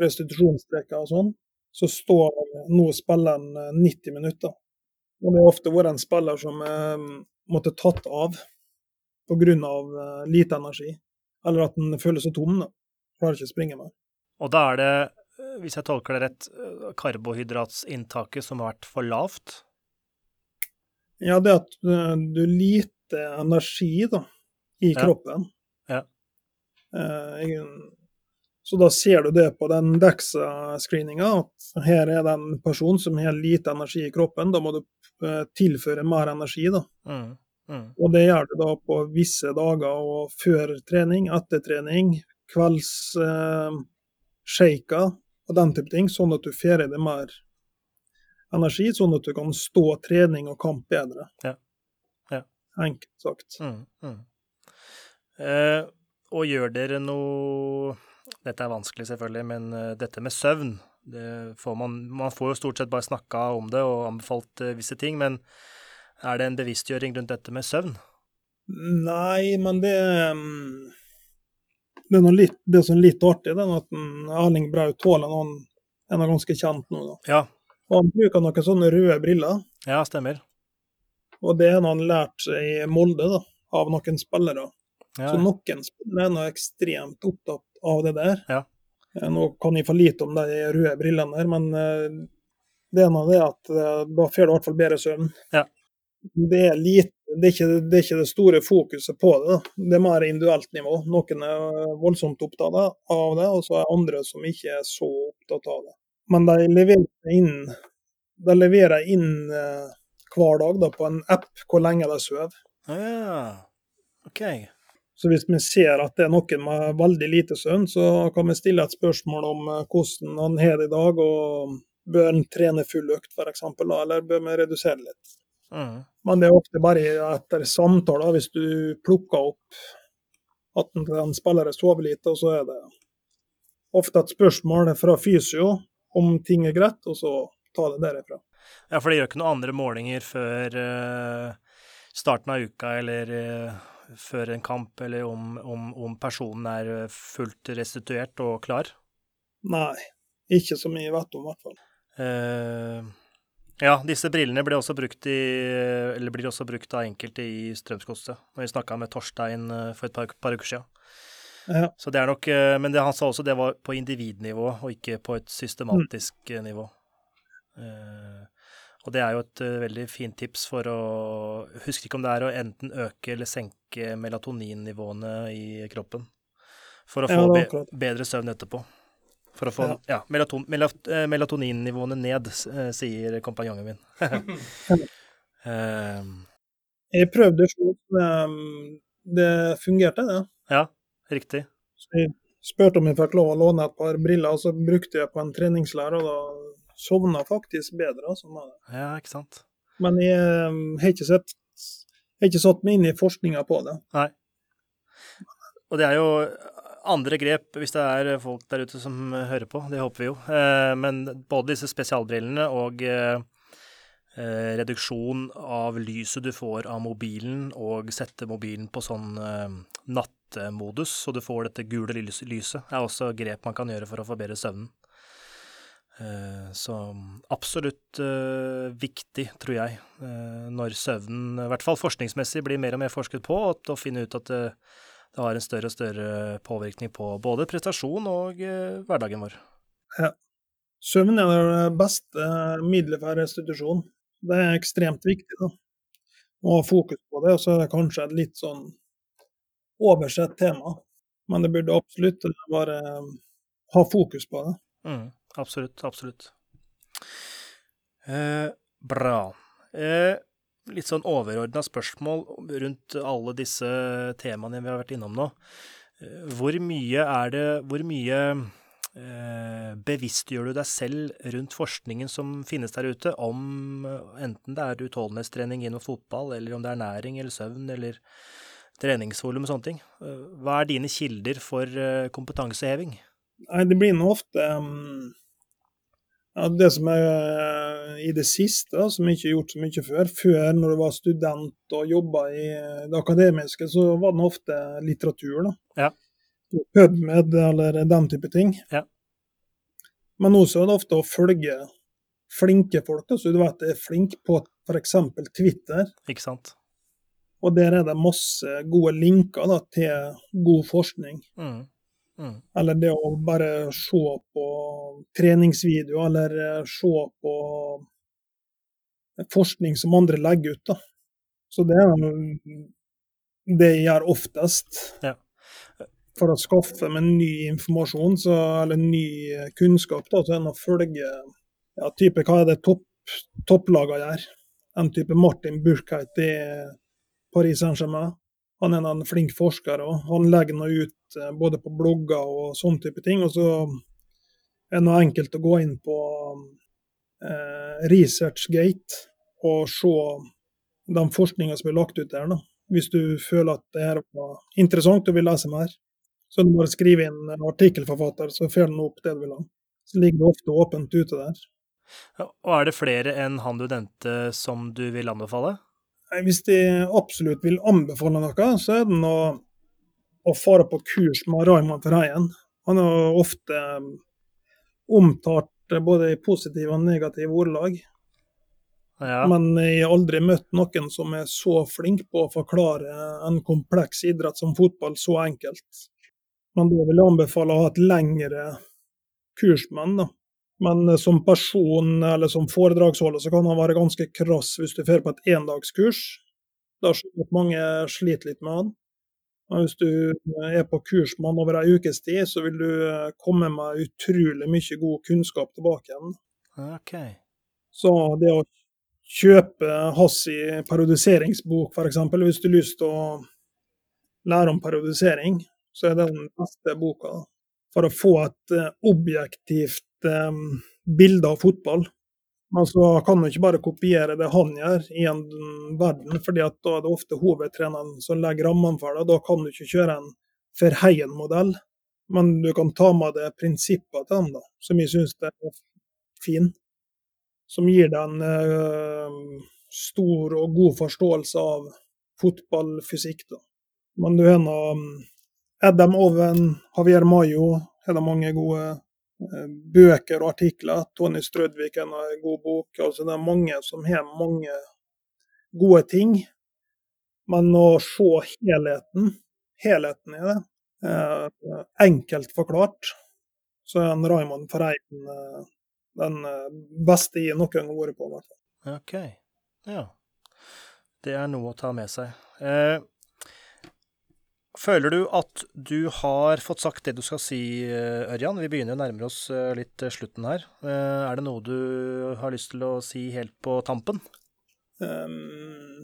restitusjonsstreker og sånn, så står nå spilleren 90 eh, minutter. Og det har ofte vært en spiller som um, måtte tatt av pga. Eh, lite energi. Eller at den føler seg tom. da. Klarer ikke å springe mer. Og da er det, eh, hvis jeg tolker det rett, karbohydratsinntaket som har vært for lavt? Ja, det at du lite energi da, i kroppen. Ja. ja. Så da ser du det på den DEXA-screeninga, at her er det en person som har lite energi i kroppen. Da må du eh, tilføre mer energi, da. Mm, mm. Og det gjør du da på visse dager og før trening, etter trening, kvelds eh, og den type ting, sånn at du får i deg mer energi, sånn at du kan stå trening og kamp bedre. Ja. ja. Enkelt sagt. Mm, mm. eh, og gjør dere noe dette er vanskelig, selvfølgelig, men uh, dette med søvn får man, man, får jo stort sett bare snakka om det og anbefalt uh, visse ting, men er det en bevisstgjøring rundt dette med søvn? Nei, men det um, Det er noe litt, det som er litt artig, det er at Erling Braut Haaland er ganske kjent nå. Da. Ja. Og han bruker noen sånne røde briller. Ja, stemmer. Og det har han lært seg i Molde da, av noen spillere. Ja. Så noen spillere er nå ekstremt opptatt av det der. Ja. Eh, nå kan jeg for lite om de røde brillene der, men eh, det ene er at eh, da får du i hvert fall bedre søvn. Ja. Det, er lite, det, er ikke, det, er ikke, det store fokuset på det. Det er mer individuelt nivå. Noen er voldsomt opptatt av det, og så er andre som ikke er så opptatt av det. Men de leverer inn, de leverer inn hver dag da, på en app hvor lenge de sover. Ah, ja. OK. Så hvis vi ser at det er noen med veldig lite søvn, så kan vi stille et spørsmål om eh, hvordan han har det i dag, og bør han trene full økt f.eks., eller bør vi redusere litt. Mm. Men det er ofte bare etter samtaler, hvis du plukker opp at en spiller sover lite, og så er det ofte et spørsmål fra fysio om ting er greit, og så ta det derifra. Ja, for det gjør ikke noen andre målinger før uh, starten av uka eller uh før en kamp, eller om, om, om, personen er eh, fullt restituert og klar? Nei, ikke så mye vet om, i hvert fall. Uh, ja, disse brillene blir også brukt i, eller blir også brukt av enkelte i Strømsgodset. Når vi snakka med Torstein eh, for et par, par uker siden. Ja. Så det er nok, Men det, han sa også det var på individnivå, og ikke på et systematisk mm. nivå. Uh, og det er jo et uh, veldig fint tips for å Husker ikke om det er å enten øke eller senke melatoninnivåene i kroppen. For å få ja, be bedre søvn etterpå. For å få ja. melaton melat uh, melatoninnivåene ned, uh, sier kompanjongen min. uh, jeg prøvde sjøl. Um, det fungerte, det. Ja, riktig. Så jeg spurte om jeg fikk lov å låne et par briller, og så brukte jeg på en treningslærer, og da sovna faktisk bedre. Altså, ja, ikke sant. Men jeg um, har ikke sett jeg har ikke satt meg inn i forskninga på det. Nei. Og det er jo andre grep, hvis det er folk der ute som hører på, det håper vi jo. Eh, men både disse spesialbrillene og eh, eh, reduksjon av lyset du får av mobilen, og sette mobilen på sånn nattmodus, så du får dette gule lyset, er også grep man kan gjøre for å forbedre søvnen. Så absolutt viktig, tror jeg, når søvnen, i hvert fall forskningsmessig, blir mer og mer forsket på, å finne ut at det, har en større og større påvirkning på både prestasjon og uh, hverdagen vår. Ja. Søvn er det beste middelet for restitusjon. Det er ekstremt viktig. da. Å ha fokus på det, og så er det kanskje et litt sånn oversett tema. Men det burde absolutt bare ha fokus på det. Mm, absolutt, absolutt. Eh, bra. Eh, litt sånn overordna spørsmål rundt alle disse temaene vi har vært innom nå. Eh, hvor mye er det Hvor mye eh, bevisstgjør du deg selv rundt forskningen som finnes der ute, om eh, enten det er utholdenhetstrening gjennom fotball, eller om det er næring eller søvn eller treningsvolum og sånne ting? Hva er dine kilder for kompetanseheving? Det blir nå ofte um, ja, Det som er uh, i det siste, som jeg ikke har gjort så mye før. Før, når du var student og jobba i det akademiske, så var det ofte litteratur. da. Ja. PubMed eller den type ting. Ja. Men nå så er det ofte å følge flinke folk. Da. Så du vet er flink på f.eks. Twitter. Ikke sant. Og der er det masse gode linker da, til god forskning. Mm. Mm. Eller det å bare se på treningsvideo, eller eh, se på forskning som andre legger ut. da. Så det er det jeg gjør oftest. Ja. For å skaffe meg ny informasjon, så, eller ny kunnskap, da, så det å følge ja, type, hva er det topp, topplagene gjør. En type Martin Burkheit i Paris Saint-Germain. Han er en flink forsker, og han legger noe ut eh, både på blogger og sånne type ting. Og så er det noe enkelt å gå inn på eh, ResearchGate og se den forskninga som er lagt ut der. da. Hvis du føler at det her var interessant og vil lese mer, så er det bare å skrive inn en artikkelforfatter, så får du opp det du vil ha. Så ligger det ofte åpent ute der. Og er det flere enn han du nevnte som du vil anbefale? Hvis de absolutt vil anbefale noe, så er det noe å fare på kurs med Raymond Terreien. Han er ofte um, omtalt både i positive og negative ordelag. Ja. Men jeg har aldri møtt noen som er så flink på å forklare en kompleks idrett som fotball så enkelt. Men da vil jeg anbefale å ha et lengre kurs med han. da. Men eh, som person eller som foredragsholder så kan han være ganske krass hvis du drar på et endagskurs. Da skjønner at mange sliter litt med han. Men hvis du eh, er på kurs med han over ei ukes tid, så vil du eh, komme med utrolig mye god kunnskap tilbake igjen. Okay. Så det å kjøpe hans periodiseringsbok, f.eks., hvis du har lyst til å lære om periodisering, så er det den beste boka. For å få et objektivt eh, bilde av fotball. Men så kan du ikke bare kopiere det han gjør i en verden, fordi da er det ofte hovedtreneren som legger rammene for det. Da kan du ikke kjøre en Verheyen-modell, men du kan ta med deg prinsippene til den, da, som jeg syns er fin. Som gir deg en uh, stor og god forståelse av fotballfysikk. Da. Men du har nå um, Adam Oven, Javier Mayo, har mange gode bøker og artikler. Tony Strødviken har en god bok. altså Det er mange som har mange gode ting. Men å se helheten, helheten i det, eh, enkelt forklart, så er en Raymond Ferreiden eh, den beste jeg noen gang har vært på. OK. Ja. Det er noe å ta med seg. Eh, Føler du at du har fått sagt det du skal si, eh, Ørjan? Vi begynner å nærme oss eh, litt eh, slutten her. Er det noe du har lyst til å si helt på tampen? Um,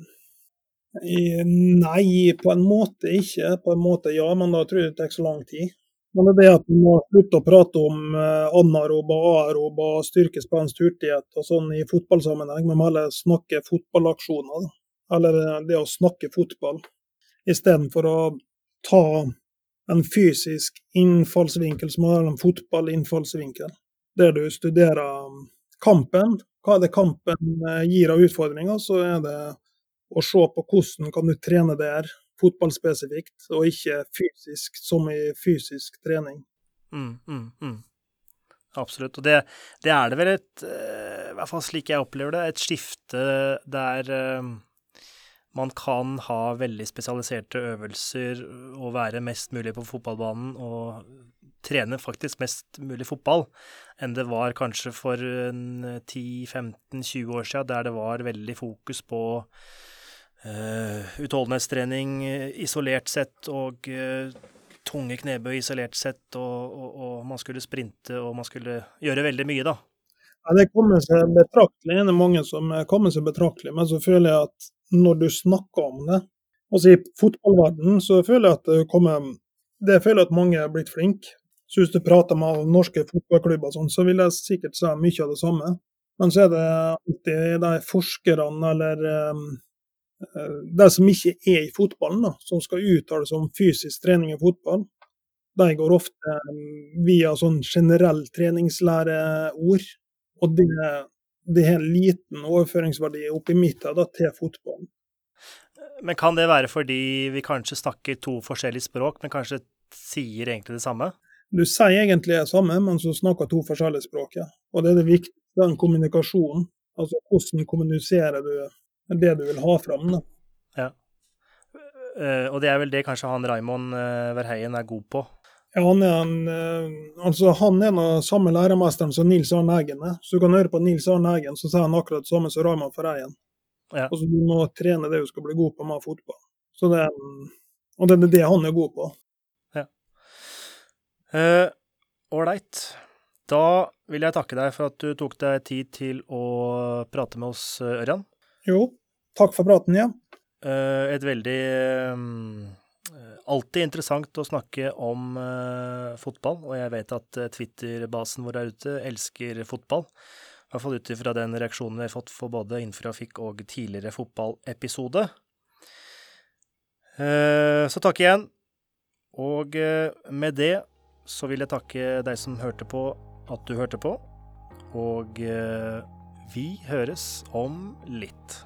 nei, på en måte ikke. På en måte ja, men da tror jeg det tar så lang tid. Men det er det at vi må slutte å prate om anarob og styrke, styrkespenst, hurtighet og sånn i fotballsammenheng. Vi må heller snakke fotballaksjoner. Eller det å snakke fotball. Istedenfor å ta en fysisk innfallsvinkel som har en fotballinnfallsvinkel, der du studerer kampen. Hva er det kampen eh, gir av utfordringer? Så er det å se på hvordan kan du trene der fotballspesifikt, og ikke fysisk som i fysisk trening. Mm, mm, mm. Absolutt. Og det, det, er det vel et, eh, i hvert fall slik jeg opplever det, et skifte der eh, man kan ha veldig spesialiserte øvelser og være mest mulig på fotballbanen og trene faktisk mest mulig fotball enn det var kanskje for 10-15-20 år siden, der det var veldig fokus på uh, utholdenhetstrening isolert sett og uh, tunge knebøy isolert sett, og, og, og, man skulle sprinte og man skulle gjøre veldig mye, da. Ja, Det kommer seg betraktelig. Det er mange som kommer seg betraktelig, men så føler jeg at når du snakker om det, altså i fotballverdenen, så føler jeg at det kommer det føler jeg at mange er blitt flinke. Så hvis du prater med norske fotballklubber, sånn, så vil jeg sikkert si mye av det samme. Men så er det alltid de forskerne eller um, de som ikke er i fotballen, da, som skal uttale seg om fysisk trening i fotball. De går ofte um, via sånn generell treningslæreord. Og det, det har liten overføringsverdi oppi midten da, til fotballen. Men kan det være fordi vi kanskje snakker to forskjellige språk, men kanskje sier egentlig det samme? Du sier egentlig det samme, men så snakker to forskjellige språk. Ja. Og det er det viktige, den kommunikasjonen. Altså hvordan kommuniserer du det du vil ha fram. Da. Ja. Uh, og det er vel det kanskje han Raymond uh, Verheien er god på? Ja, han er, en, uh, altså, han er den samme læremesteren som Nils Arne Eggen er. Så du kan høre på Nils Arne Eggen, så sier han akkurat det samme som Raymond Ferreien. Ja. Altså, du må trene det du skal bli god på med fotball. Så det, og det er det han er god på. Ja. Ålreit. Uh, da vil jeg takke deg for at du tok deg tid til å prate med oss, Ørjan. Jo, takk for praten, ja. Uh, et veldig um, Alltid interessant å snakke om uh, fotball, og jeg vet at Twitter-basen vår der ute elsker fotball. I hvert fall ut ifra den reaksjonen vi har fått for både Infrafikk og tidligere fotballepisode. Uh, så takk igjen. Og uh, med det så vil jeg takke deg som hørte på, at du hørte på. Og eh, vi høres om litt.